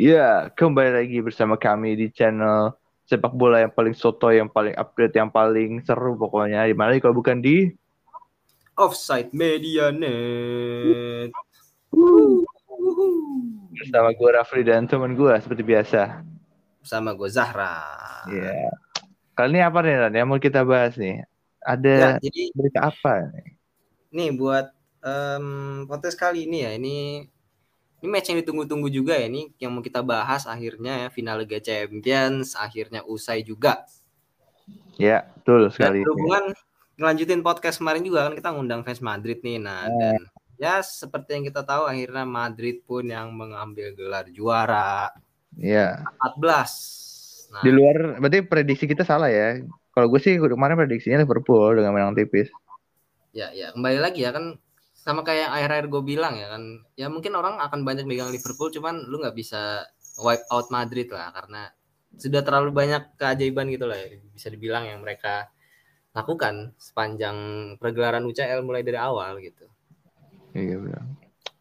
Ya, kembali lagi bersama kami di channel sepak bola yang paling soto, yang paling upgrade, yang paling seru pokoknya. Di mana kalau bukan di Offside Media Net. Bersama gue Rafli dan teman gue seperti biasa. Bersama gue Zahra. Iya. Kali ini apa nih Ran, yang mau kita bahas nih? Ada Ya, jadi berita apa nih? nih buat em, podcast kali ini ya, ini ini match yang ditunggu-tunggu juga ya, ini yang mau kita bahas akhirnya ya final Liga Champions akhirnya usai juga. Ya, betul Dan sekali. berhubungan ngelanjutin podcast kemarin juga kan kita ngundang fans Madrid nih. Nah, dan ya seperti yang kita tahu akhirnya Madrid pun yang mengambil gelar juara Iya. 14. Nah, Di luar, berarti prediksi kita salah ya. Kalau gue sih kemarin prediksinya Liverpool dengan menang tipis. ya ya kembali lagi ya kan sama kayak akhir-akhir gue bilang ya kan ya mungkin orang akan banyak megang Liverpool cuman lu nggak bisa wipe out Madrid lah karena sudah terlalu banyak keajaiban gitu lah ya, bisa dibilang yang mereka lakukan sepanjang pergelaran UCL mulai dari awal gitu Iya benar.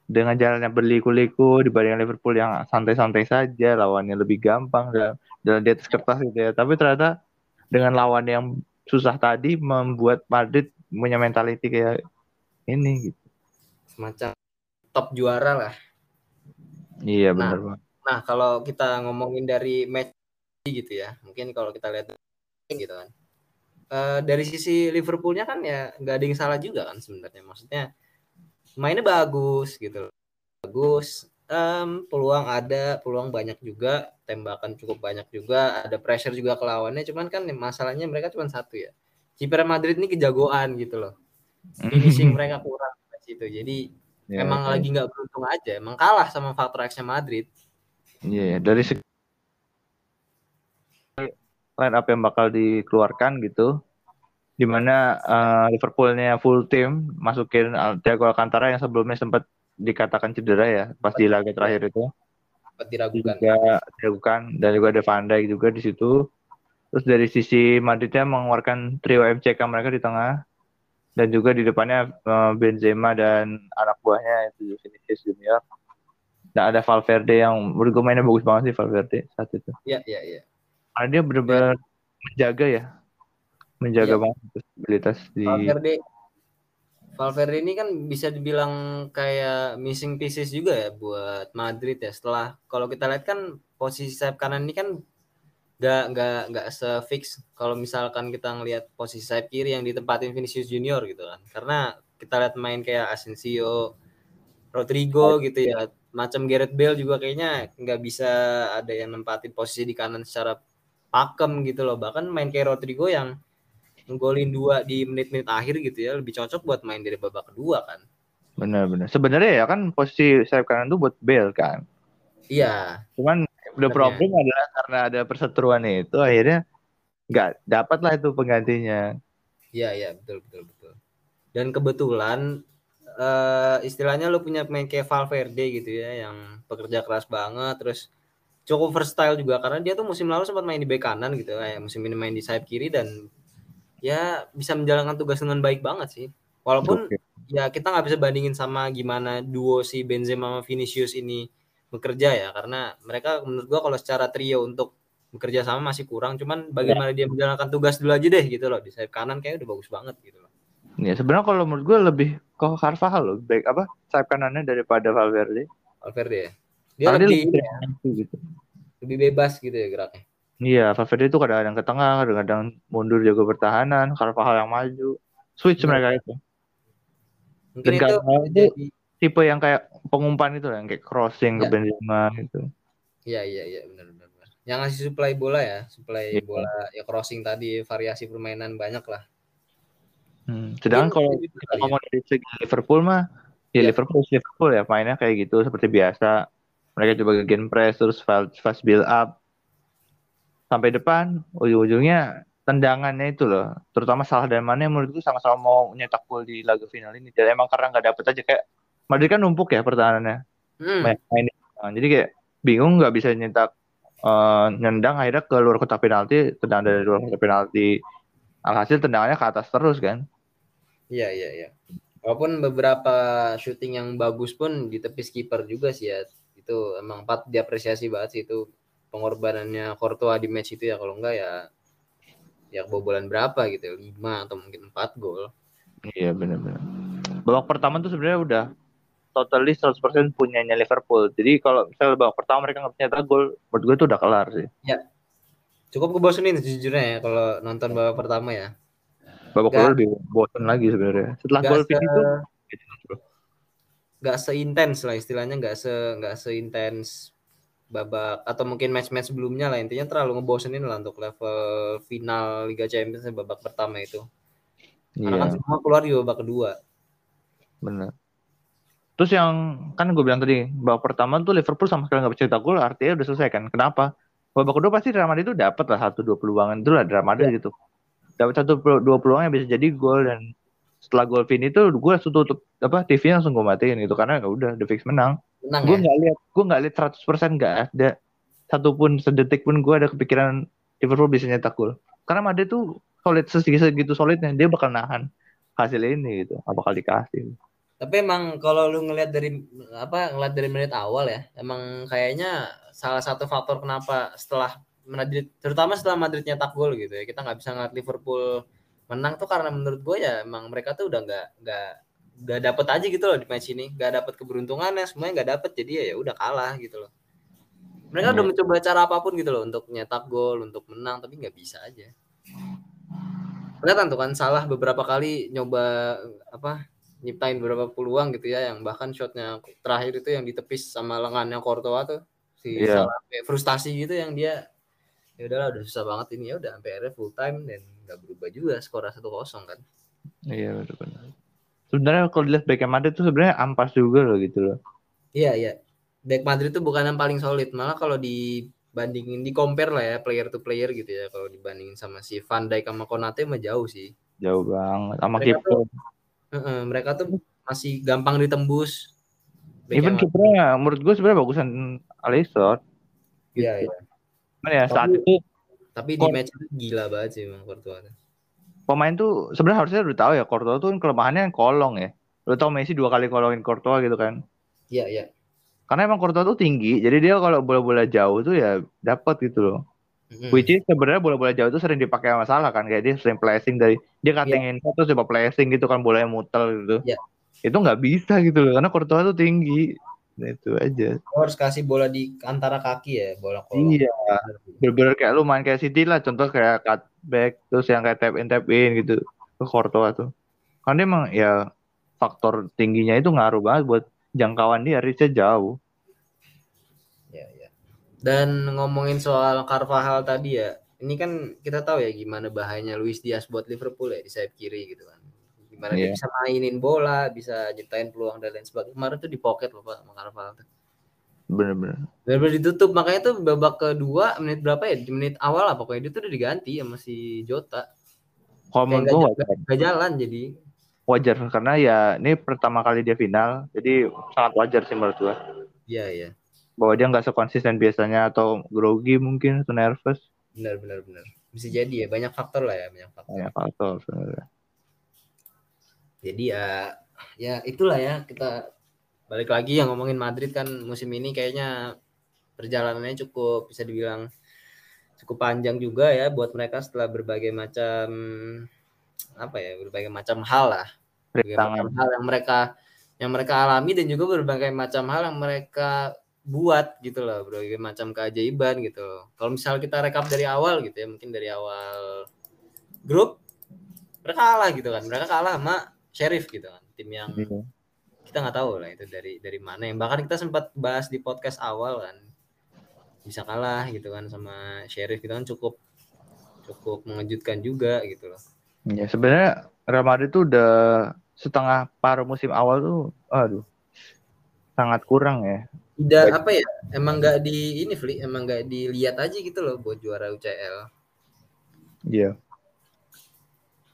Dengan jalannya berliku-liku dibanding Liverpool yang santai-santai saja, lawannya lebih gampang dan dan di atas kertas gitu ya. Tapi ternyata dengan lawan yang susah tadi membuat Madrid punya mentality kayak ini gitu. semacam top juara lah Iya Nah, benar Bang. nah kalau kita ngomongin dari match gitu ya mungkin kalau kita lihat gitu kan Eh, dari sisi Liverpoolnya kan ya nggak ada yang salah juga kan sebenarnya maksudnya mainnya bagus gitu bagus Em, peluang ada peluang banyak juga tembakan cukup banyak juga ada pressure juga ke lawannya. Cuman kan masalahnya mereka cuma satu ya. Kiper Madrid ini kejagoan gitu loh. Finishing mereka kurang di situ jadi Ya, emang kayak- lagi nggak beruntung aja. Emang kalah sama faktor X Madrid. Iya, ya. dari segi line up yang bakal dikeluarkan gitu. Di mana eh, Liverpoolnya full team masukin Al- Thiago Alcantara yang sebelumnya sempat dikatakan cedera ya pas di laga terakhir itu. sempat diragukan juga diragukan dan juga ada Van Dijk juga di situ. Terus dari sisi Madridnya mengeluarkan trio MCK mereka di tengah dan juga di depannya eh, Benzema dan anak buahnya itu Vinicius Junior. Dan ada Valverde yang menurut gue mainnya bagus banget sih Valverde saat itu. Iya, iya, iya. Karena dia benar-benar menjaga ya, menjaga Iya. banget stabilitas di. Valverde Valverde ini kan bisa dibilang kayak missing pieces juga ya buat Madrid ya. Setelah kalau kita lihat kan posisi sayap kanan ini kan nggak nggak nggak se-fix kalau misalkan kita ngelihat posisi sayap kiri yang ditempatin Vinicius Junior gitu kan. Karena kita lihat main kayak Asensio, Rodrigo gitu ya. Macam Gareth Bale juga kayaknya nggak bisa ada yang nempatin posisi di kanan secara pakem gitu loh. Bahkan main kayak Rodrigo yang nggolin dua di menit-menit akhir gitu ya lebih cocok buat main dari babak kedua kan Benar-benar. Sebenarnya ya kan posisi sayap kanan tuh buat Bale kan. iya Cuman the Sebenarnya. problem adalah karena ada perseteruan itu akhirnya nggak dapat lah itu penggantinya. iya iya betul betul betul dan kebetulan eh, istilahnya lu punya pemain kayak Valverde gitu ya yang pekerja keras banget terus cukup versatile juga karena dia tuh musim lalu sempat main di bek kanan gitu kayak musim ini main di sayap kiri dan ya bisa menjalankan tugas dengan baik banget sih. Walaupun Oke. ya kita nggak bisa bandingin sama gimana duo si Benzema sama Vinicius ini bekerja ya. Karena mereka menurut gua kalau secara trio untuk bekerja sama masih kurang. Cuman bagaimana dia menjalankan tugas dulu aja deh gitu loh. Di sayap kanan kayak udah bagus banget gitu loh. Ya sebenarnya kalau menurut gue lebih ke Carvajal loh, baik apa sayap kanannya daripada Valverde. Valverde ya? Dia Karena lebih dia lebih gitu. lebih bebas gitu ya geraknya Iya, Valverde itu kadang-kadang ke tengah, kadang-kadang mundur jaga pertahanan, Carvajal yang maju. Switch Bener. mereka itu. mungkin Dan itu jadi Tipe yang kayak pengumpan itu yang kayak crossing ke Ya. Benzema gitu. iya iya iya benar benar yang ngasih supply bola ya supply Iya. bola ya crossing tadi variasi permainan banyak lah Hmm. Sedangkan kalau kita ya. ngomong dari segi Liverpool mah, ya Ya. Liverpool Liverpool ya mainnya kayak gitu seperti biasa. Mereka coba gen press terus fast, fast build up sampai depan ujung-ujungnya tendangannya itu loh. Terutama salah dan Mane menurutku sama-sama mau nyetak gol di laga final ini. Dan emang karena nggak dapet aja kayak Madrid kan numpuk ya pertahanannya. Hmm, main, main jadi kayak bingung nggak bisa nyetak uh, nyendang akhirnya ke luar kotak penalti tendang dari luar kotak penalti. Alhasil tendangannya ke atas terus kan. Iya iya iya. Walaupun beberapa shooting yang bagus pun di tepi skipper juga sih ya. Itu emang empat diapresiasi banget sih itu pengorbanannya Courtois di match itu ya kalau enggak ya ya kebobolan berapa gitu lima atau mungkin empat gol. Iya benar-benar. Babak pertama tuh sebenarnya udah totally 100% punyanya Liverpool. Jadi kalau misalnya babak pertama mereka nggak punya gol menurut gue tuh udah kelar sih. Ya cukup kebosanin sejujurnya ya kalau nonton babak pertama ya. Babak kedua lebih bosan lagi sebenarnya. Setelah gol se... itu nggak seintens lah istilahnya nggak se nggak seintens babak atau mungkin match-match sebelumnya lah intinya terlalu ngebosenin lah untuk level final Liga Champions babak pertama itu. Karena kan iya. semua keluar di babak kedua. Benar. Terus yang kan gue bilang tadi babak pertama tuh Liverpool sama sekali nggak bisa cetak gol artinya udah selesai kan? Kenapa? Babak kedua pasti Real Madrid itu dapat lah satu dua peluangan itu lah Real Madrid ya. gitu. Dapat satu dua peluang yang bisa jadi gol dan setelah gol Vini itu gue langsung tutup apa TV langsung gue matiin gitu karena ya udah the fix menang. Menang gue ya? nggak ya? lihat, gue nggak lihat 100% nggak ada satupun sedetik pun gue ada kepikiran Liverpool bisa nyetak gol. Karena Madrid tuh solid segitu solidnya dia bakal nahan hasil ini gitu, apa kali dikasih. Tapi emang kalau lu ngelihat dari apa ngeliat dari menit awal ya, emang kayaknya salah satu faktor kenapa setelah Madrid terutama setelah Madrid nyetak gol gitu ya, kita nggak bisa ngeliat Liverpool menang tuh karena menurut gue ya emang mereka tuh udah nggak nggak gak dapet aja gitu loh di match ini gak dapet keberuntungannya semuanya gak dapet jadi ya, udah kalah gitu loh mereka hmm. udah iya. mencoba cara apa pun gitu loh untuk nyetak gol untuk menang tapi nggak bisa aja kelihatan tuh kan salah beberapa kali nyoba apa nyiptain beberapa peluang gitu ya yang bahkan shotnya terakhir itu yang ditepis sama lengannya Courtois tuh si yeah. salah frustasi gitu yang dia ya udahlah udah susah banget ini ya udah sampai full time dan nggak berubah juga skor satu kosong kan iya benar-benar sebenarnya kalau dilihat back Madrid itu sebenarnya ampas juga loh gitu loh. Iya iya. Back Madrid itu bukan yang paling solid, malah kalau dibandingin di compare lah ya player to player gitu ya kalau dibandingin sama si Van Dijk sama Konate mah jauh sih. Jauh banget sama mereka tuh, uh, uh, mereka tuh masih gampang ditembus. Even kipernya menurut gue sebenarnya bagusan Alisson. Iya gitu. iya. Mana ya saat itu tapi di match itu gila banget sih emang Courtois pemain tuh sebenarnya harusnya udah tahu ya Courtois tuh kelemahannya kolong ya. Lu tau Messi dua kali kolongin Courtois gitu kan? Iya iya. Karena emang Courtois tuh tinggi, jadi dia kalau bola-bola jauh tuh ya dapat gitu loh. Hmm. Which is sebenarnya bola-bola jauh tuh sering dipakai masalah kan, kayak dia sering placing dari dia cutting yeah. terus coba placing gitu kan bolanya mutel gitu. Yeah. Itu nggak bisa gitu loh, karena Courtois tuh tinggi. Nah, itu aja. Lo harus kasih bola di antara kaki ya, bola kolong. Iya. Bener-bener kayak lu main kayak City lah, contoh kayak cutback terus yang kayak tap in tap in gitu ke Courtois tuh. Kan dia emang ya faktor tingginya itu ngaruh banget buat jangkauan dia reach jauh. Ya, ya. Dan ngomongin soal Carvajal tadi ya, ini kan kita tahu ya gimana bahayanya Luis Diaz buat Liverpool ya di sayap kiri gitu kan gimana yeah. dia bisa mainin bola, bisa nyiptain peluang dan lain sebagainya. Kemarin tuh di pocket loh Pak sama Carvalho tuh. Bener-bener. Bener-bener ditutup. Makanya tuh babak kedua menit berapa ya? Di menit awal lah pokoknya dia tuh udah diganti sama si Jota. Menurut gue wajar. Gak jalan jadi. Wajar karena ya ini pertama kali dia final, jadi sangat wajar sih menurut gue. Iya iya. Bahwa dia nggak sekonsisten biasanya atau grogi mungkin atau nervous. Benar benar benar. Bisa jadi ya banyak faktor lah ya banyak faktor. Banyak faktor sebenarnya jadi ya ya itulah ya kita balik lagi yang ngomongin Madrid kan musim ini kayaknya perjalanannya cukup bisa dibilang cukup panjang juga ya buat mereka setelah berbagai macam apa ya berbagai macam hal lah berbagai macam hal yang mereka yang mereka alami dan juga berbagai macam hal yang mereka buat gitu loh berbagai macam keajaiban gitu loh. kalau misal kita rekap dari awal gitu ya mungkin dari awal grup mereka kalah gitu kan mereka kalah sama Sheriff gitu kan tim yang hmm. kita nggak tahu lah itu dari dari mana. Yang bahkan kita sempat bahas di podcast awal kan bisa kalah gitu kan sama Sheriff gitu kan cukup cukup mengejutkan juga gitu loh. Ya sebenarnya Real Madrid tuh udah setengah paruh musim awal tuh aduh sangat kurang ya. Tidak apa ya emang nggak di ini Fli emang nggak dilihat aja gitu loh buat juara UCL iya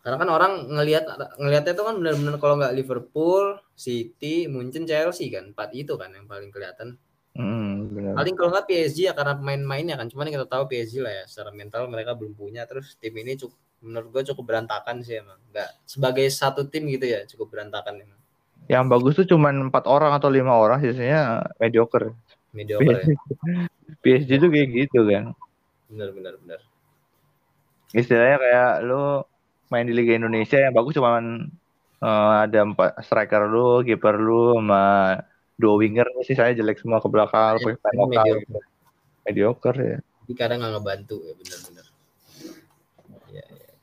karena kan orang ngelihat ngelihatnya itu kan benar-benar kalau nggak Liverpool, City, Munchen, Chelsea kan empat itu kan yang paling kelihatan. Hmm, benar. Paling kalau nggak PSG ya karena pemain-mainnya kan. Cuman kita tahu PSG lah ya secara mental mereka belum punya. Terus tim ini cukup menurut gue cukup berantakan sih emang. Nggak sebagai satu tim gitu ya cukup berantakan emang. Yang bagus tuh cuman empat orang atau lima orang, sisanya mediocre. Mediocre ya. PSG tuh kayak gitu kan. Benar benar benar. Istilahnya kayak lu main di Liga Indonesia yang bagus cuman eh, ada empat striker lu, kiper lu, sama dua winger sih saya jelek semua ke belakang, Ya, pemain lokal. mediocre. Mediocre ya. Jadi kadang nggak ngebantu ya benar-benar. Ya, ya.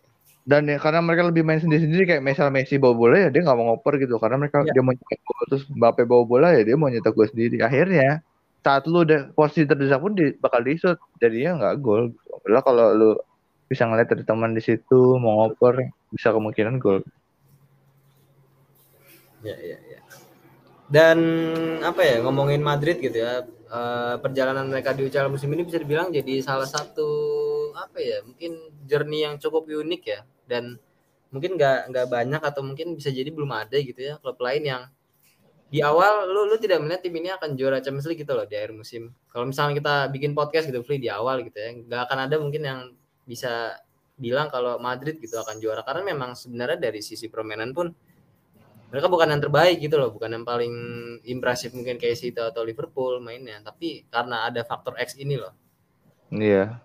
Dan ya karena mereka lebih main sendiri-sendiri kayak misal Messi bawa bola ya dia nggak mau ngoper gitu karena mereka Ya. dia mau nyetak gol terus Mbappe bawa bola ya dia mau nyetak gol sendiri. Akhirnya saat lu udah posisi terdesak pun di, bakal disut jadinya nggak gol. Padahal kalau lu bisa ngeliat ada teman di situ mau ngoper bisa kemungkinan gol. Ya, ya, ya. Dan apa ya ngomongin Madrid gitu ya, eh, perjalanan mereka di UCL musim ini bisa dibilang jadi salah satu apa ya mungkin journey yang cukup unik ya dan mungkin nggak nggak banyak atau mungkin bisa jadi belum ada gitu ya klub lain yang di awal lu lu tidak melihat tim ini akan juara Champions League gitu loh di akhir musim. Kalau misalnya kita bikin podcast gitu free di awal gitu ya, nggak akan ada mungkin yang bisa bilang kalau Madrid gitu akan juara karena memang sebenarnya dari sisi permainan pun mereka bukan yang terbaik gitu loh, bukan yang paling impresif mungkin kayak City atau Liverpool mainnya, tapi karena ada faktor X ini loh. Iya.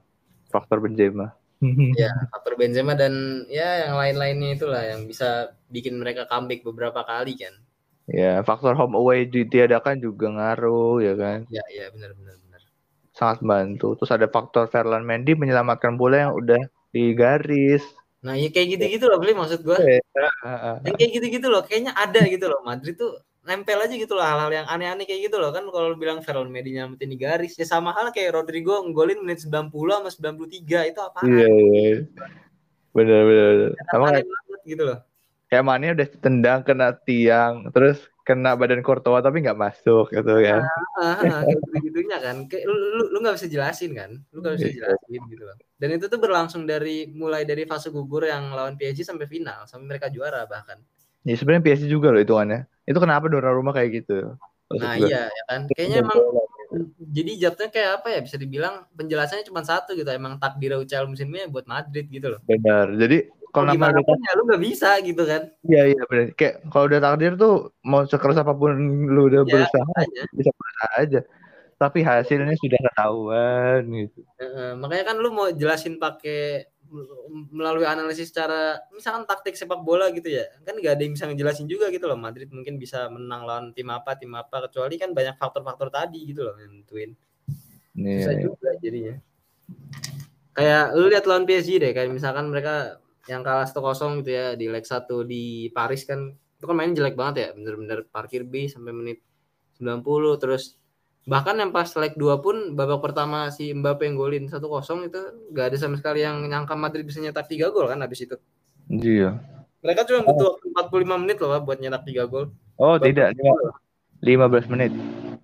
Faktor Benzema. Ya, faktor Benzema dan ya yang lain-lainnya itulah yang bisa bikin mereka comeback beberapa kali kan. Ya, faktor home away ditiadakan juga ngaruh ya kan. Ya, ya benar benar benar. Sangat membantu. Terus ada faktor Ferland Mendy menyelamatkan bola yang udah di garis. Nah, ya kayak gitu-gitu loh, beli maksud gua. Ya, Yang kayak gitu-gitu loh, kayaknya ada gitu loh. Madrid tuh nempel aja gitu loh hal-hal yang aneh-aneh kayak gitu loh kan kalau bilang Ferland Mendy nyamatin di garis ya sama hal kayak Rodrigo nggolin menit 90 sama 93 itu apa? Iya, iya. Bener, bener. Sama kayak, gitu loh. kayak Mane udah tendang kena tiang, terus kena badan Courtois tapi nggak masuk gitu kan. Ah, ah, kayak gitu-gitunya kan. Kayak lu lu nggak bisa jelasin kan. Lu nggak bisa Iya. jelasin gitu loh. Dan itu tuh berlangsung dari mulai dari fase gugur yang lawan PSG sampai final, sampai mereka juara bahkan. Ya sebenarnya PSG juga loh hitungannya. Itu kenapa Donnarumma kayak gitu? Maksud Nah, gue. iya ya kan. Kayaknya emang jadi jatuhnya kayak apa ya bisa dibilang penjelasannya cuma satu gitu emang takdir UCL musim ini buat Madrid gitu loh Benar. Jadi kalau nama udah ya lu nggak bisa gitu kan Iya iya benar. Kayak kalau udah takdir tuh mau sekeras apa pun lu udah Ya, berusaha aja. bisa berusaha aja. Tapi hasilnya sudah ketahuan gitu. Heeh, makanya kan lu mau jelasin pakai melalui analisis secara misalkan taktik sepak bola gitu ya kan nggak ada yang bisa ngejelasin juga gitu loh Madrid mungkin bisa menang lawan tim apa tim apa kecuali kan banyak faktor-faktor tadi gitu loh yang nentuin bisa Nih. juga jadinya kayak lu lihat lawan PSG deh kayak misalkan mereka yang kalah 1-0 gitu ya di leg 1 di Paris kan itu kan main jelek banget ya bener-bener parkir B sampai menit 90 terus bahkan yang pas leg 2 pun babak pertama si Mbappe yang golin 1-0 itu gak ada sama sekali yang nyangka Madrid bisa nyetak 3 gol kan habis itu Iya. mereka cuma butuh waktu 45 menit loh buat nyetak 3 gol Oh Babak tidak, kedua, lima- 15 menit.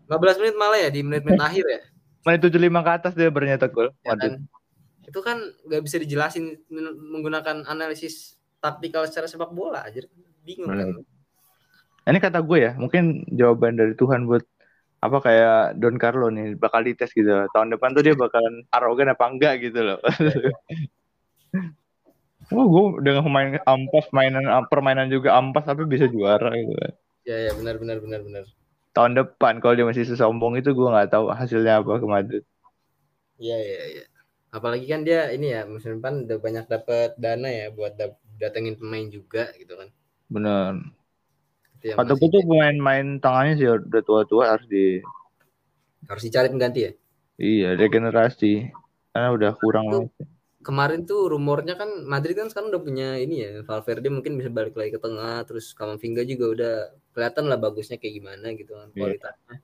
15 menit malah ya di menit-menit akhir ya Menit 75 ke atas dia baru nyetak gol. ya Madrid. kan itu kan nggak bisa dijelasin men- menggunakan analisis taktikal secara sepak bola aja bingung kan Ini kata gue ya, mungkin jawaban dari Tuhan buat apa kayak Don Carlo nih bakal dites gitu. Tahun depan tuh dia bakalan arogan apa enggak gitu loh. Oh, gue dengan pemain ampas, mainan permainan juga ampas tapi bisa juara gitu. kan. ya ya benar benar benar benar Tahun depan kalau dia masih sesombong itu gue nggak tahu hasilnya apa ke Madrid. iya iya iya apalagi kan dia ini ya musim depan udah banyak dapat dana ya buat datengin pemain juga gitu kan Bener. itu Kata gue tuh pemain-pemain tangannya sih udah tua-tua harus di harus dicari pengganti ya iya regenerasi karena udah kurang banget. kemarin tuh rumornya kan Madrid kan sekarang udah punya ini ya Valverde mungkin bisa balik lagi ke tengah terus Kamavinga juga udah kelihatan lah bagusnya kayak gimana gitu kan Iya. kualitasnya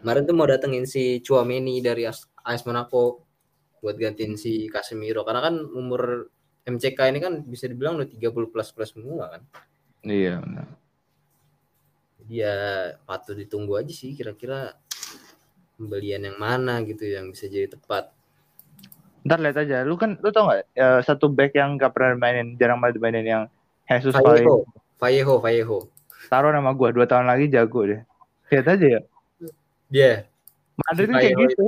kemarin tuh mau datengin si Chouameni dari AS Monaco buat gantiin si Casemiro karena kan umur MCK ini kan bisa dibilang udah 30 plus plus semua kan Iya. benar. jadi ya patut ditunggu aja sih kira-kira pembelian yang mana gitu yang bisa jadi tepat Ntar lihat aja. Lu kan lu tau nggak ya, satu back yang gak pernah mainin jarang banget mainin yang Jesus Vallejo Vallejo Vallejo taruh nama gua dua tahun lagi jago deh. Lihat aja ya. dia Madrid kan kayak gitu.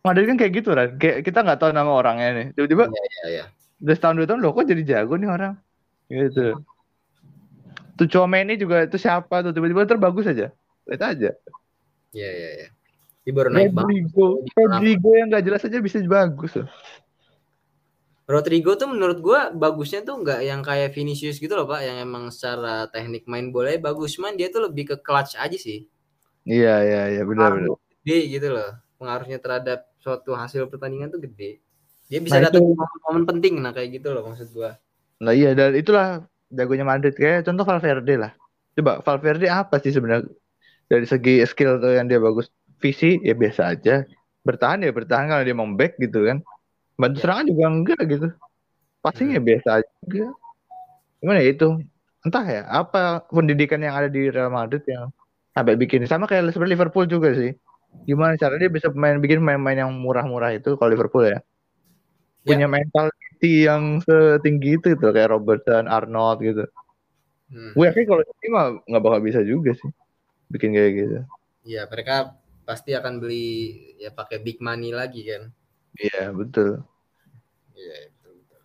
Madrid kan kayak gitu kan. Kayak kita nggak tahu nama orangnya nih. Tiba-tiba Iya, iya, iya. udah setahun dua tahun loh kok jadi jago nih orang. Gitu. Tuh Chouameni juga itu siapa tuh tiba-tiba terbagus aja. Lihat aja. Iya, iya, iya. Dia baru naik banget. Rodrigo, Rodrigo yang nggak jelas aja bisa bagus loh. Rodrigo tuh menurut gua bagusnya tuh nggak yang kayak Vinicius gitu loh pak, yang emang secara teknik main bola bagus, cuman dia tuh lebih ke clutch aja sih. Iya iya iya benar benar. Gede gitu loh, pengaruhnya terhadap suatu hasil pertandingan tuh gede. Dia bisa Nah, datang itu- momen-momen penting, nah kayak gitu loh maksud gua. Nah iya dan itulah jagonya Madrid kayak contoh Valverde lah. Coba Valverde apa sih sebenarnya dari segi skill tuh yang dia bagus visi ya biasa aja. Bertahan ya bertahan kalau dia mau back gitu kan. Bantu Ya. serangan juga enggak gitu. Passing ya biasa aja juga. Gimana ya itu? Entah ya apa pendidikan yang ada di Real Madrid yang sampai bikin sama kayak seperti Liverpool juga sih. Gimana cara dia bisa main bikin main-main yang murah-murah itu kalau Liverpool ya. Punya mentality yang setinggi itu gitu kayak Robertson, Arnold gitu. Hmm. Gue yakin kalau ini mah nggak bakal bisa juga sih bikin kayak gitu. Iya, mereka pasti akan beli ya pakai big money lagi kan. Iya betul. Iya, betul, betul.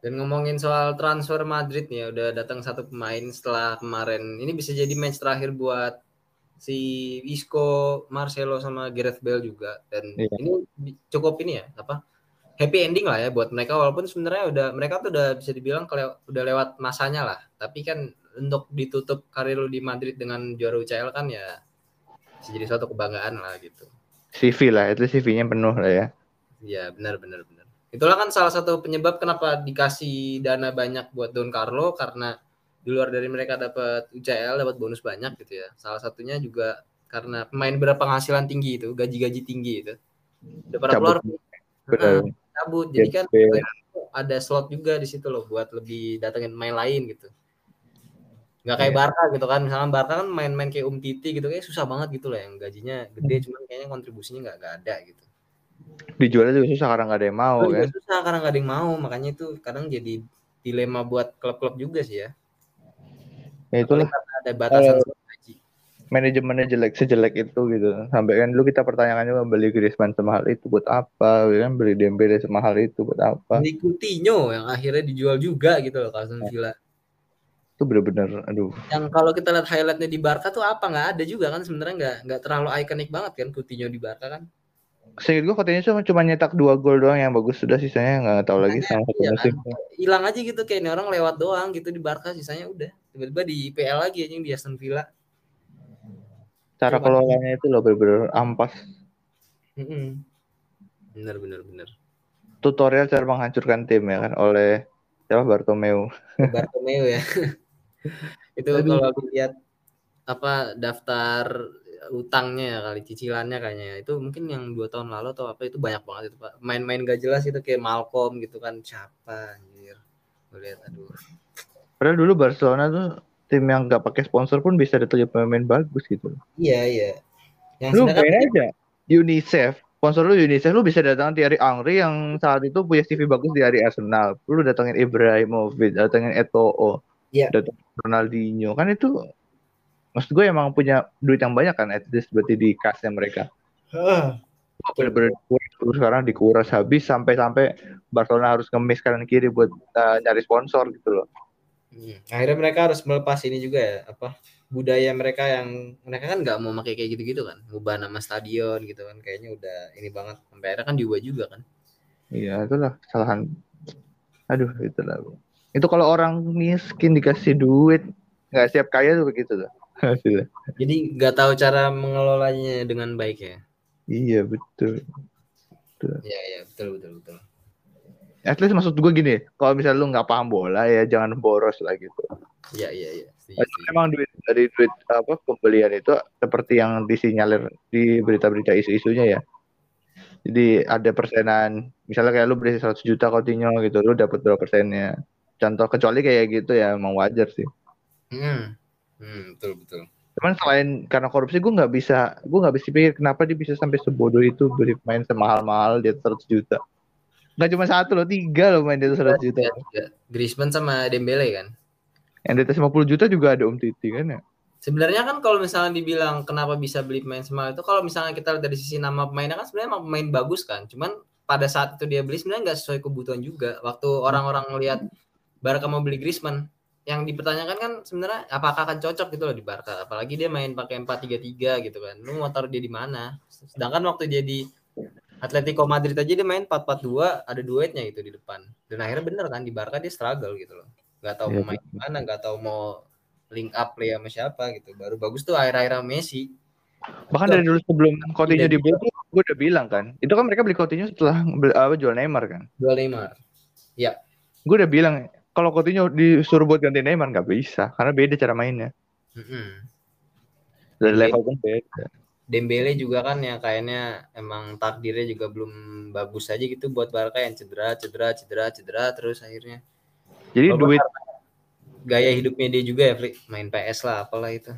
Dan ngomongin soal transfer Madrid nih, ya, udah datang satu pemain setelah kemarin. Ini bisa jadi match terakhir buat si Isco, Marcelo sama Gareth Bale juga. Dan Iya. ini cukup ini ya, apa? Happy ending lah ya buat mereka walaupun sebenarnya udah mereka tuh udah bisa dibilang kalau udah lewat masanya lah. Tapi kan untuk ditutup karir lu di Madrid dengan juara UCL kan ya bisa jadi suatu kebanggaan lah gitu. CV lah itu CV-nya penuh lah ya. Iya benar benar benar. Itulah kan salah satu penyebab kenapa dikasih dana banyak buat Don Carlo karena di luar dari mereka dapat UCL dapat bonus banyak gitu ya. Salah satunya juga karena pemain berpenghasilan tinggi itu gaji-gaji tinggi itu. Udah pada keluar Cabut. Jadi kan ada slot juga di situ loh buat lebih datengin main lain gitu. Nggak kayak Iya. Barca gitu kan. Misalnya Barca kan main-main kayak Um Titi gitu kayak susah banget gitu loh yang gajinya gede cuman kayaknya kontribusinya nggak nggak ada gitu. Dijualnya juga susah karena nggak ada yang mau kan. susah karena nggak ada yang mau makanya itu kadang jadi dilema buat klub-klub juga sih ya Ya karena ada batasan gaji manajemennya jelek sejelek itu gitu. Sampai kan dulu kita pertanyakan juga beli Griezmann semahal itu buat apa, ya kan beli Dembele semahal itu buat apa. Coutinho yang akhirnya dijual juga gitu loh Aston Villa. Itu bener-bener aduh. yang kalau kita lihat highlightnya di Barca tuh apa? Nggak ada juga kan sebenarnya nggak nggak terlalu ikonik banget kan Coutinho di Barca kan Seingat gue katanya cuma cuma nyetak dua gol doang yang bagus sudah sisanya nggak tahu lagi sama satu Iya musim. kan? hilang aja gitu kayak ini orang lewat doang gitu di Barca sisanya udah tiba-tiba di IPL lagi aja di Aston Villa Cara kelolanya itu loh bener-bener ampas. Mm-mm. bener bener bener Tutorial cara menghancurkan tim ya kan oleh siapa Bartomeu. Bartomeu ya itu Aduh. kalau lihat apa daftar utangnya ya kali cicilannya kayaknya itu mungkin yang dua tahun lalu atau apa itu banyak banget itu pak main-main gak jelas itu kayak Malcolm gitu kan siapa anjir gue lihat aduh Padahal dulu Barcelona tuh tim yang nggak pakai sponsor pun bisa datangin pemain bagus gitu. iya iya yang Lu bayangin aja UNICEF sponsor lu UNICEF lu bisa datangin Thierry Henry yang saat itu punya CV bagus di hari Arsenal. Lu datangin Ibrahimovic, datangin Eto'o, Iya. datangin Ronaldinho. Kan itu maksud gue emang punya duit yang banyak kan at least berarti di kasnya mereka. Bener-bener dikuras, terus sekarang dikuras habis sampai-sampai Barcelona harus ngemis kanan kiri buat uh, nyari sponsor gitu loh. Hmm. akhirnya mereka harus melepas ini juga ya apa budaya mereka yang mereka kan nggak mau pakai kayak gitu-gitu kan ngubah nama stadion gitu kan kayaknya udah ini banget sampai akhirnya kan diubah juga kan Iya, itulah kesalahan. Aduh, itulah. Itu kalau orang miskin dikasih duit, nggak siap kaya tuh begitu tuh. Hasilnya. jadi nggak tahu cara mengelolanya dengan baik ya iya, betul. Iya iya betul betul betul. At least maksud gue gini, kalau misalnya lu nggak paham bola ya jangan boros lah gitu. Iya iya iya. Memang duit dari duit apa pembelian itu seperti yang disinyalir di berita-berita isu-isunya ya. Jadi ada persenan, misalnya kayak lu beli 100 juta Coutinho gitu, lu dapat berapa persennya. Contoh kecuali kayak gitu ya emang wajar sih. Hmm. Hmm, betul betul. Cuman selain karena korupsi gue nggak bisa, gue nggak bisa pikir kenapa dia bisa sampai sebodoh itu beli main semahal-mahal dia 100 juta. Nggak cuma satu loh, tiga loh main di atas 100 juta. Ya, ya. Griezmann sama Dembele kan. Yang di atas 50 juta juga ada Om Titi kan ya. Sebenarnya kan kalau misalnya dibilang kenapa bisa beli pemain semal itu kalau misalnya kita lihat dari sisi nama pemainnya kan sebenarnya pemain bagus kan. Cuman pada saat itu dia beli sebenarnya nggak sesuai kebutuhan juga. Waktu orang-orang melihat Barca mau beli Griezmann, yang dipertanyakan kan sebenarnya apakah akan cocok gitu loh di Barca. Apalagi dia main pakai 4-3-3 gitu kan. Lu mau taruh dia di mana? Sedangkan waktu dia di Atletico Madrid aja dia main 4-4-2, ada duetnya itu di depan. Dan akhirnya bener kan di Barca dia struggle gitu loh. Gak tahu Iya, mau main di mana, gak tahu mau link up play sama siapa gitu. Baru bagus tuh akhir-akhir Messi. Bahkan dari dulu sebelum Coutinho Iya, dibeli tuh gue udah bilang kan. Itu kan mereka beli Coutinho setelah apa, jual Neymar kan. Jual Neymar. Ya, Gue udah bilang kalau Coutinho disuruh buat ganti Neymar nggak bisa karena beda cara mainnya. Mm-mm. Dari Iya. level kan beda. Dembele juga kan ya kayaknya emang takdirnya juga belum bagus aja gitu buat Barca yang cedera, cedera, cedera, cedera terus akhirnya. Jadi Walaupun duit Gaya hidupnya dia juga ya, Fli. main PS lah apalah itu.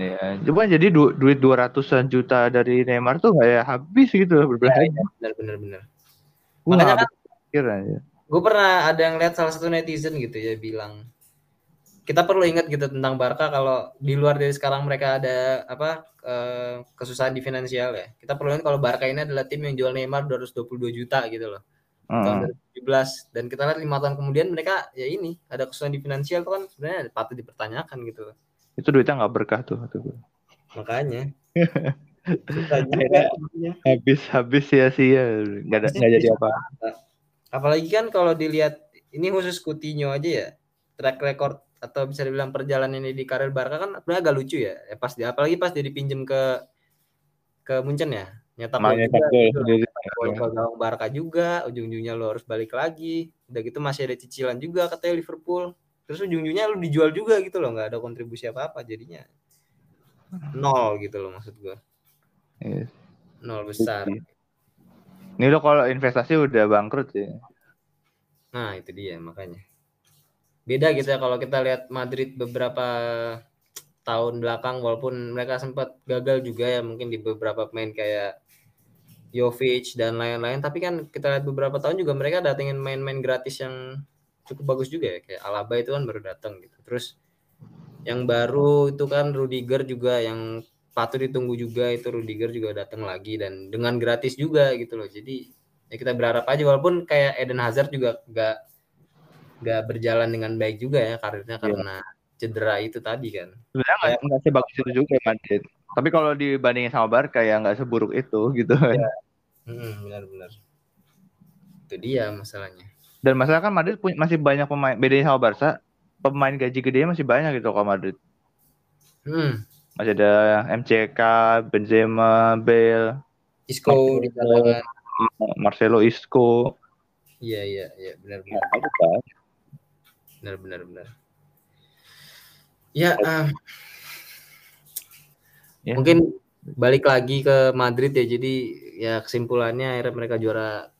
ya, cuma jadi du duit 200-an juta dari Neymar tuh kayak habis gitu berbelanja. Bener bener bener. Gue Makanya nggak pikir aja. Gue pernah ada yang lihat salah satu netizen gitu ya bilang kita perlu ingat gitu tentang Barca kalau di luar dari sekarang mereka ada apa eh, kesusahan di finansial ya. Kita perlu ingat kalau Barca ini adalah tim yang jual Neymar 222 juta gitu loh. tahun Heeh. 2017 dan kita lihat lima tahun kemudian mereka ya ini ada kesulitan di finansial tuh kan sebenarnya patut dipertanyakan gitu Itu duitnya nggak berkah tuh. makanya. Habis habis sia-sia nggak ada nggak jadi apa. Apalagi kan kalau dilihat ini khusus Coutinho aja ya track record atau bisa dibilang perjalanan ini di karir Barca kan sebenarnya agak lucu ya, ya pas dia apalagi pas dia dipinjem ke ke Munchen ya nyetak gol gitu. gawang Barca juga, ujung-ujungnya lo harus balik lagi. Udah gitu masih ada cicilan juga katanya Liverpool. Terus ujung-ujungnya lu dijual juga gitu loh, nggak ada kontribusi apa-apa jadinya. Nol gitu loh maksud gua. Iya. Nol besar. Ini lo kalau investasi udah bangkrut sih. Nah, itu dia makanya. Beda gitu ya kalau kita lihat Madrid beberapa tahun belakang walaupun mereka sempat gagal juga ya mungkin di beberapa pemain kayak Jovic dan lain-lain tapi kan kita lihat beberapa tahun juga mereka datengin main-main gratis yang cukup bagus juga ya kayak Alaba itu kan baru datang gitu terus yang baru itu kan Rudiger juga yang patut ditunggu juga itu Rudiger juga datang lagi dan dengan gratis juga gitu loh jadi ya kita berharap aja walaupun kayak Eden Hazard juga gak gak berjalan dengan baik juga ya karirnya karena cedera itu tadi kan Sebenarnya nggak nggak sebagus itu juga Madrid. Tapi kalau dibandingin sama Barca ya nggak seburuk itu gitu. Hmm, benar-benar itu dia masalahnya Dan masalah kan Madrid punya, masih banyak pemain bedanya sama Barca. Pemain gaji gede masih banyak gitu kalau Madrid. hmm Masih ada MCK, Benzema, Bale, Isco Marcelo. Marcelo Isco. iya iya iya benar-benar Nah, itu kan. benar-benar benar ya ah, Ya. mungkin balik lagi ke Madrid ya jadi ya kesimpulannya akhirnya mereka juara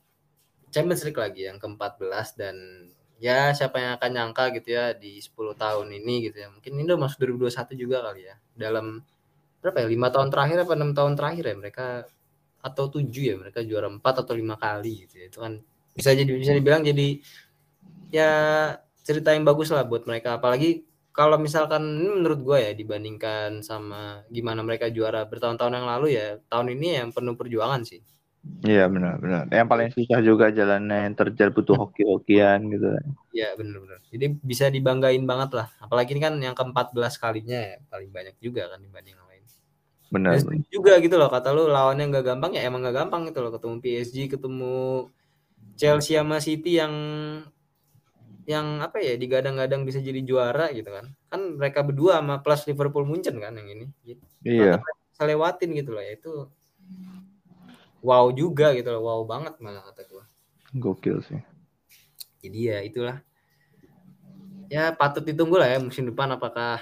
Champions League lagi yang ke-14 dan ya siapa yang akan nyangka gitu ya di 10 tahun ini gitu ya. Mungkin udah masuk 2021 juga kali ya. Dalam berapa ya lima tahun terakhir apa enam tahun terakhir ya mereka atau tujuh ya mereka juara empat atau lima kali gitu ya. Itu kan bisa jadi bisa dibilang jadi ya cerita yang bagus lah buat mereka. Apalagi kalau misalkan menurut gue ya dibandingkan sama gimana mereka juara bertahun-tahun yang lalu ya tahun ini yang penuh perjuangan sih Iya benar benar. Yang paling susah juga jalannya yang terjal butuh hoki-hokian gitu. ya bener-bener jadi bisa dibanggain banget lah apalagi ini kan yang ke-14 kalinya ya paling banyak juga kan dibanding yang lain Benar. Juga gitu loh kata lu lawannya nggak gampang ya emang nggak gampang gitu loh ketemu PSG ketemu Chelsea sama City yang yang apa ya digadang-gadang bisa jadi juara gitu kan kan mereka berdua sama plus Liverpool Munchen kan yang ini Jadi, Iya. bisa lewatin gitu loh ya itu wow juga gitu loh wow banget malah kata gua. Gokil sih. jadi ya itulah. Ya patut ditunggu lah ya musim depan apakah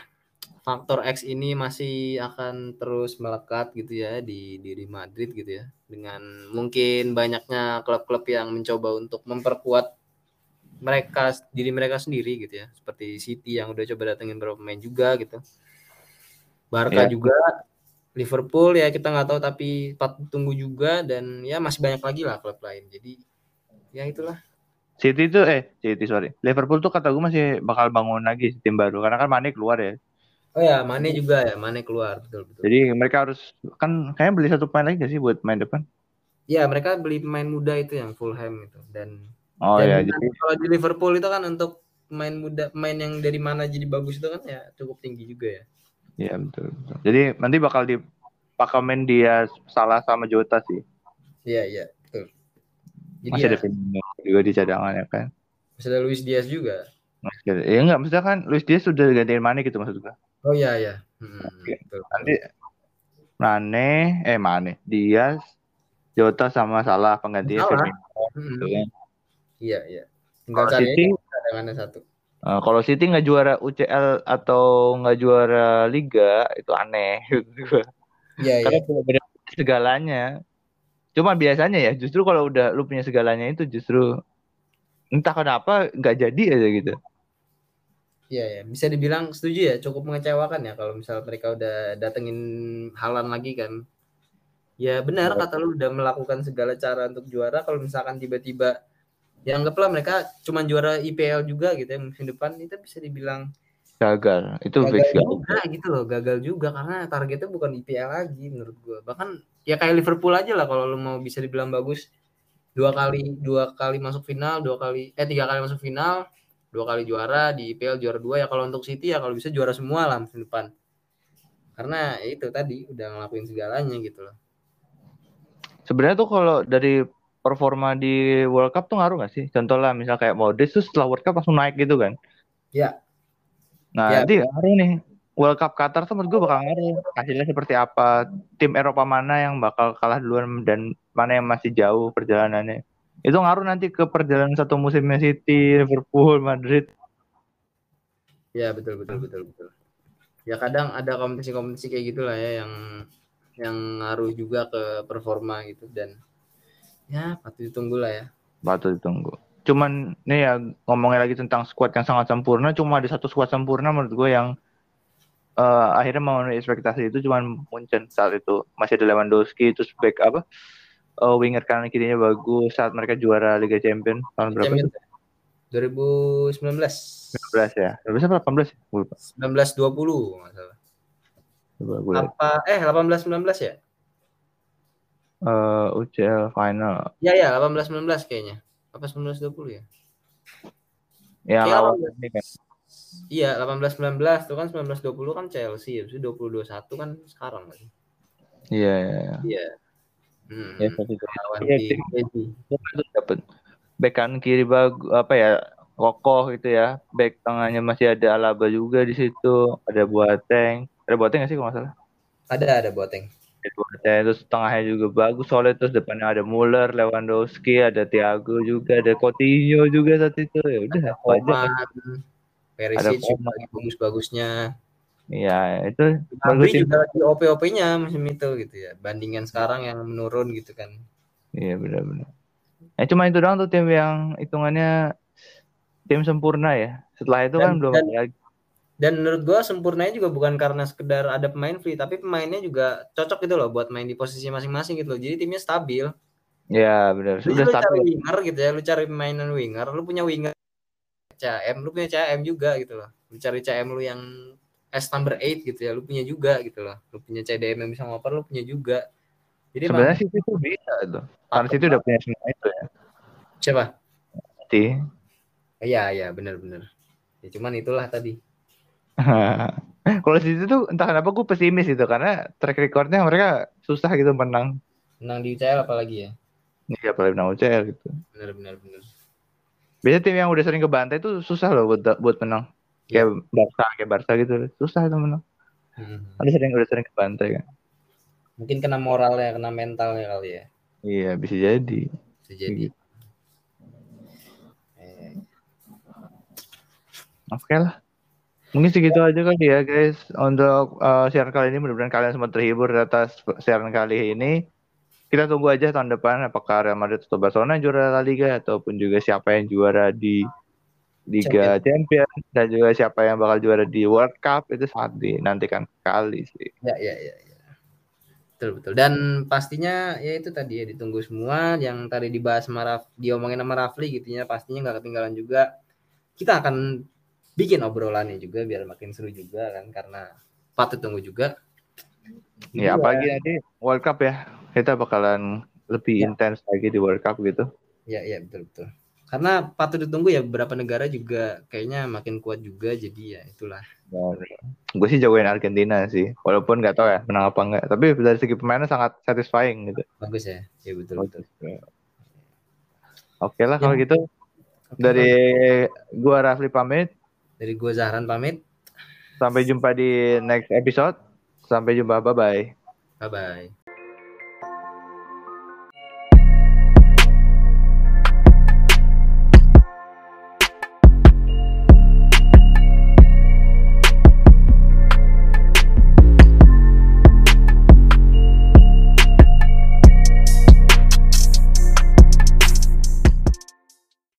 faktor X ini masih akan terus melekat gitu ya di diri Madrid gitu ya. Dengan mungkin banyaknya klub-klub yang mencoba untuk memperkuat mereka diri mereka sendiri gitu ya. Seperti City yang udah coba datengin beberapa pemain juga gitu. Barca Ya. juga Liverpool ya kita nggak tahu tapi tunggu juga dan ya masih banyak lagi lah klub lain jadi ya itulah City tuh eh City sorry. Liverpool tuh kata gue masih bakal bangun lagi tim baru karena kan Mane keluar ya. Oh ya, Mane juga ya, Mane keluar betul betul. Jadi mereka harus kan kayaknya beli satu pemain lagi gak sih buat main depan? Iya, mereka beli pemain muda itu yang Fulham itu dan Oh dan ya, jadi kalau di Liverpool itu kan untuk pemain muda, pemain yang dari mana jadi bagus itu kan ya cukup tinggi juga ya. Ya betul, betul. Jadi nanti bakal di bakal main dia salah sama Jota sih. Iya, iya, betul. Jadi Masih ya, ada Firmino juga di cadangan ya kan. masih ada Luis Diaz juga. Masih ada. Ya enggak, maksudnya kan Luis Diaz sudah gantiin Mane gitu maksud gua. Oh iya, iya. Hmm, Oke. betul. Nanti Mane, eh Mane, Diaz, Jota sama Salah penggantinya. Firmino. Hmm, gitu kan. Iya, iya. Tinggal Kalau cari cadangannya satu. Eh, kalau City nggak juara UCL atau nggak juara Liga itu aneh. gua. Iya, iya. Karena benar-benar segalanya. Cuma biasanya ya, justru kalau udah lu punya segalanya itu justru entah kenapa nggak jadi aja gitu. Iya ya, bisa dibilang setuju ya, cukup mengecewakan ya kalau misal mereka udah datengin Halan lagi kan. Ya benar Iya. kata lu udah melakukan segala cara untuk juara kalau misalkan tiba-tiba ya anggaplah mereka cuma juara IPL juga gitu ya musim depan itu bisa dibilang Gagal. Itu gagal fix gagal. juga gitu loh, gagal juga karena targetnya bukan IPL lagi menurut gua. Bahkan ya kayak Liverpool aja lah kalau lu mau bisa dibilang bagus dua kali dua kali masuk final, dua kali eh tiga kali masuk final, dua kali juara di IPL juara dua ya kalau untuk City ya kalau bisa juara semua lah musim depan. Karena ya itu tadi udah ngelakuin segalanya gitu loh. Sebenarnya tuh kalau dari performa di World Cup tuh ngaruh nggak sih? Contoh lah misal kayak Modric tuh setelah World Cup langsung naik gitu kan. Ya. Nah, Ya. nanti ngaruh nih. World Cup Qatar tuh menurut gue bakal ngaruh. Hasilnya seperti apa? Tim Eropa mana yang bakal kalah duluan dan mana yang masih jauh perjalanannya. Itu ngaruh nanti ke perjalanan satu musimnya City, Liverpool, Madrid. Ya betul betul betul betul. Ya kadang ada kompetisi-kompetisi kayak gitulah ya yang yang ngaruh juga ke performa gitu dan ya patut ditunggu lah ya. Patut ditunggu. Cuman nih ya ngomongnya lagi tentang squad yang sangat sempurna, cuma ada satu squad sempurna menurut gue yang eh, akhirnya memenuhi ekspektasi itu cuman Munchen saat itu masih ada Lewandowski terus back apa eh, winger kanan kirinya bagus saat mereka juara Liga Champions tahun berapa? Champions 2019 19 ya. 19 apa 18 ya? Gue lupa. 1920 nggak salah. Coba gue lihat. Apa eh 18 19 ya? Eh, UCL final. Iya ya 18 19 kayaknya. Apa 19 20 ya? Ya Kayak lawan 18. ini. Iya 18 19 tuh kan 19 20 kan Chelsea habis itu 20 21 kan sekarang kan. Iya, iya, iya. Iya. Hmm. Ya, seperti itu. Lawan Iya, di itu dapat back kanan kiri bagus apa ya kokoh gitu ya back tengahnya masih ada Alaba juga di situ ada Boateng ada Boateng nggak sih kalau nggak salah Ada ada Boateng. Terus tengahnya juga bagus solid terus depannya ada Muller Lewandowski ada Thiago juga ada Coutinho juga saat itu. Ya udah Ada Koman, Perisic Ada juga bagus-bagusnya. iya itu sih. juga lagi OP-OP-nya musim itu gitu ya. Bandingan sekarang yang menurun gitu kan. iya benar-benar. Ya cuma itu doang tuh tim yang hitungannya tim sempurna ya. Setelah itu kan Dan- belum dan- ada lagi Dan menurut gua sempurnanya juga bukan karena sekedar ada pemain free, tapi pemainnya juga cocok gitu loh buat main di posisi masing-masing gitu loh. Jadi timnya stabil. ya benar sudah lu cari stabil winger gitu ya, lu cari pemainan winger, lu punya winger CM, lu punya CM juga gitu loh. Lu cari CM lu yang S number 8 gitu ya, lu punya juga gitu loh. Lu punya CDM yang bisa ngoper, lu punya juga. Jadi sebenarnya sih itu bisa tuh karena situ udah punya semua itu ya siapa? Pasti. Iya, iya, benar-benar. Ya cuman itulah tadi. Kalau situ tuh entah kenapa gue pesimis itu karena track recordnya mereka susah gitu menang. Menang di UCL apalagi ya. Iya apalagi menang UCL gitu. Benar-benar benar. Biasanya tim yang udah sering ke bantai itu susah loh buat buat menang. Kayak Barca, kayak Barca gitu. Susah itu menang. Hmm. Ada sering udah sering ke bantai kan. Mungkin kena moralnya, kena mentalnya kali ya. Iya bisa jadi. Bisa jadi. Gitu. Eh, Oke lah. Mungkin segitu aja kali ya guys untuk uh, siaran kali ini. Mudah-mudahan kalian sempat terhibur atas siaran kali ini. Kita tunggu aja tahun depan apakah Real Madrid atau Barcelona juara La Liga ataupun juga siapa yang juara di Liga Champions dan juga siapa yang bakal juara di World Cup itu sangat dinantikan sekali sih. Ya, ya, ya, ya. Betul, betul. Dan pastinya ya itu tadi ya ditunggu semua yang tadi dibahas sama Raf, diomongin sama Rafli gitu ya, pastinya nggak ketinggalan juga. Kita akan bikin obrolannya juga biar makin seru juga kan karena patut tunggu juga. Ya, apalagi nanti World Cup ya. Kita bakalan lebih Ya. intens lagi di World Cup gitu. Ya, ya betul betul. Karena patut ditunggu ya beberapa negara juga kayaknya makin kuat juga jadi ya itulah. gue sih jagoin Argentina sih. Walaupun nggak tahu ya menang apa enggak. Tapi dari segi pemainnya sangat satisfying gitu. Bagus ya. Ya betul betul. Oke lah kalau Ya. gitu. Oke, Dari gua Rafli pamit. Dari gua Zahran pamit. Sampai jumpa di next episode. Sampai jumpa. Bye-bye. Bye bye.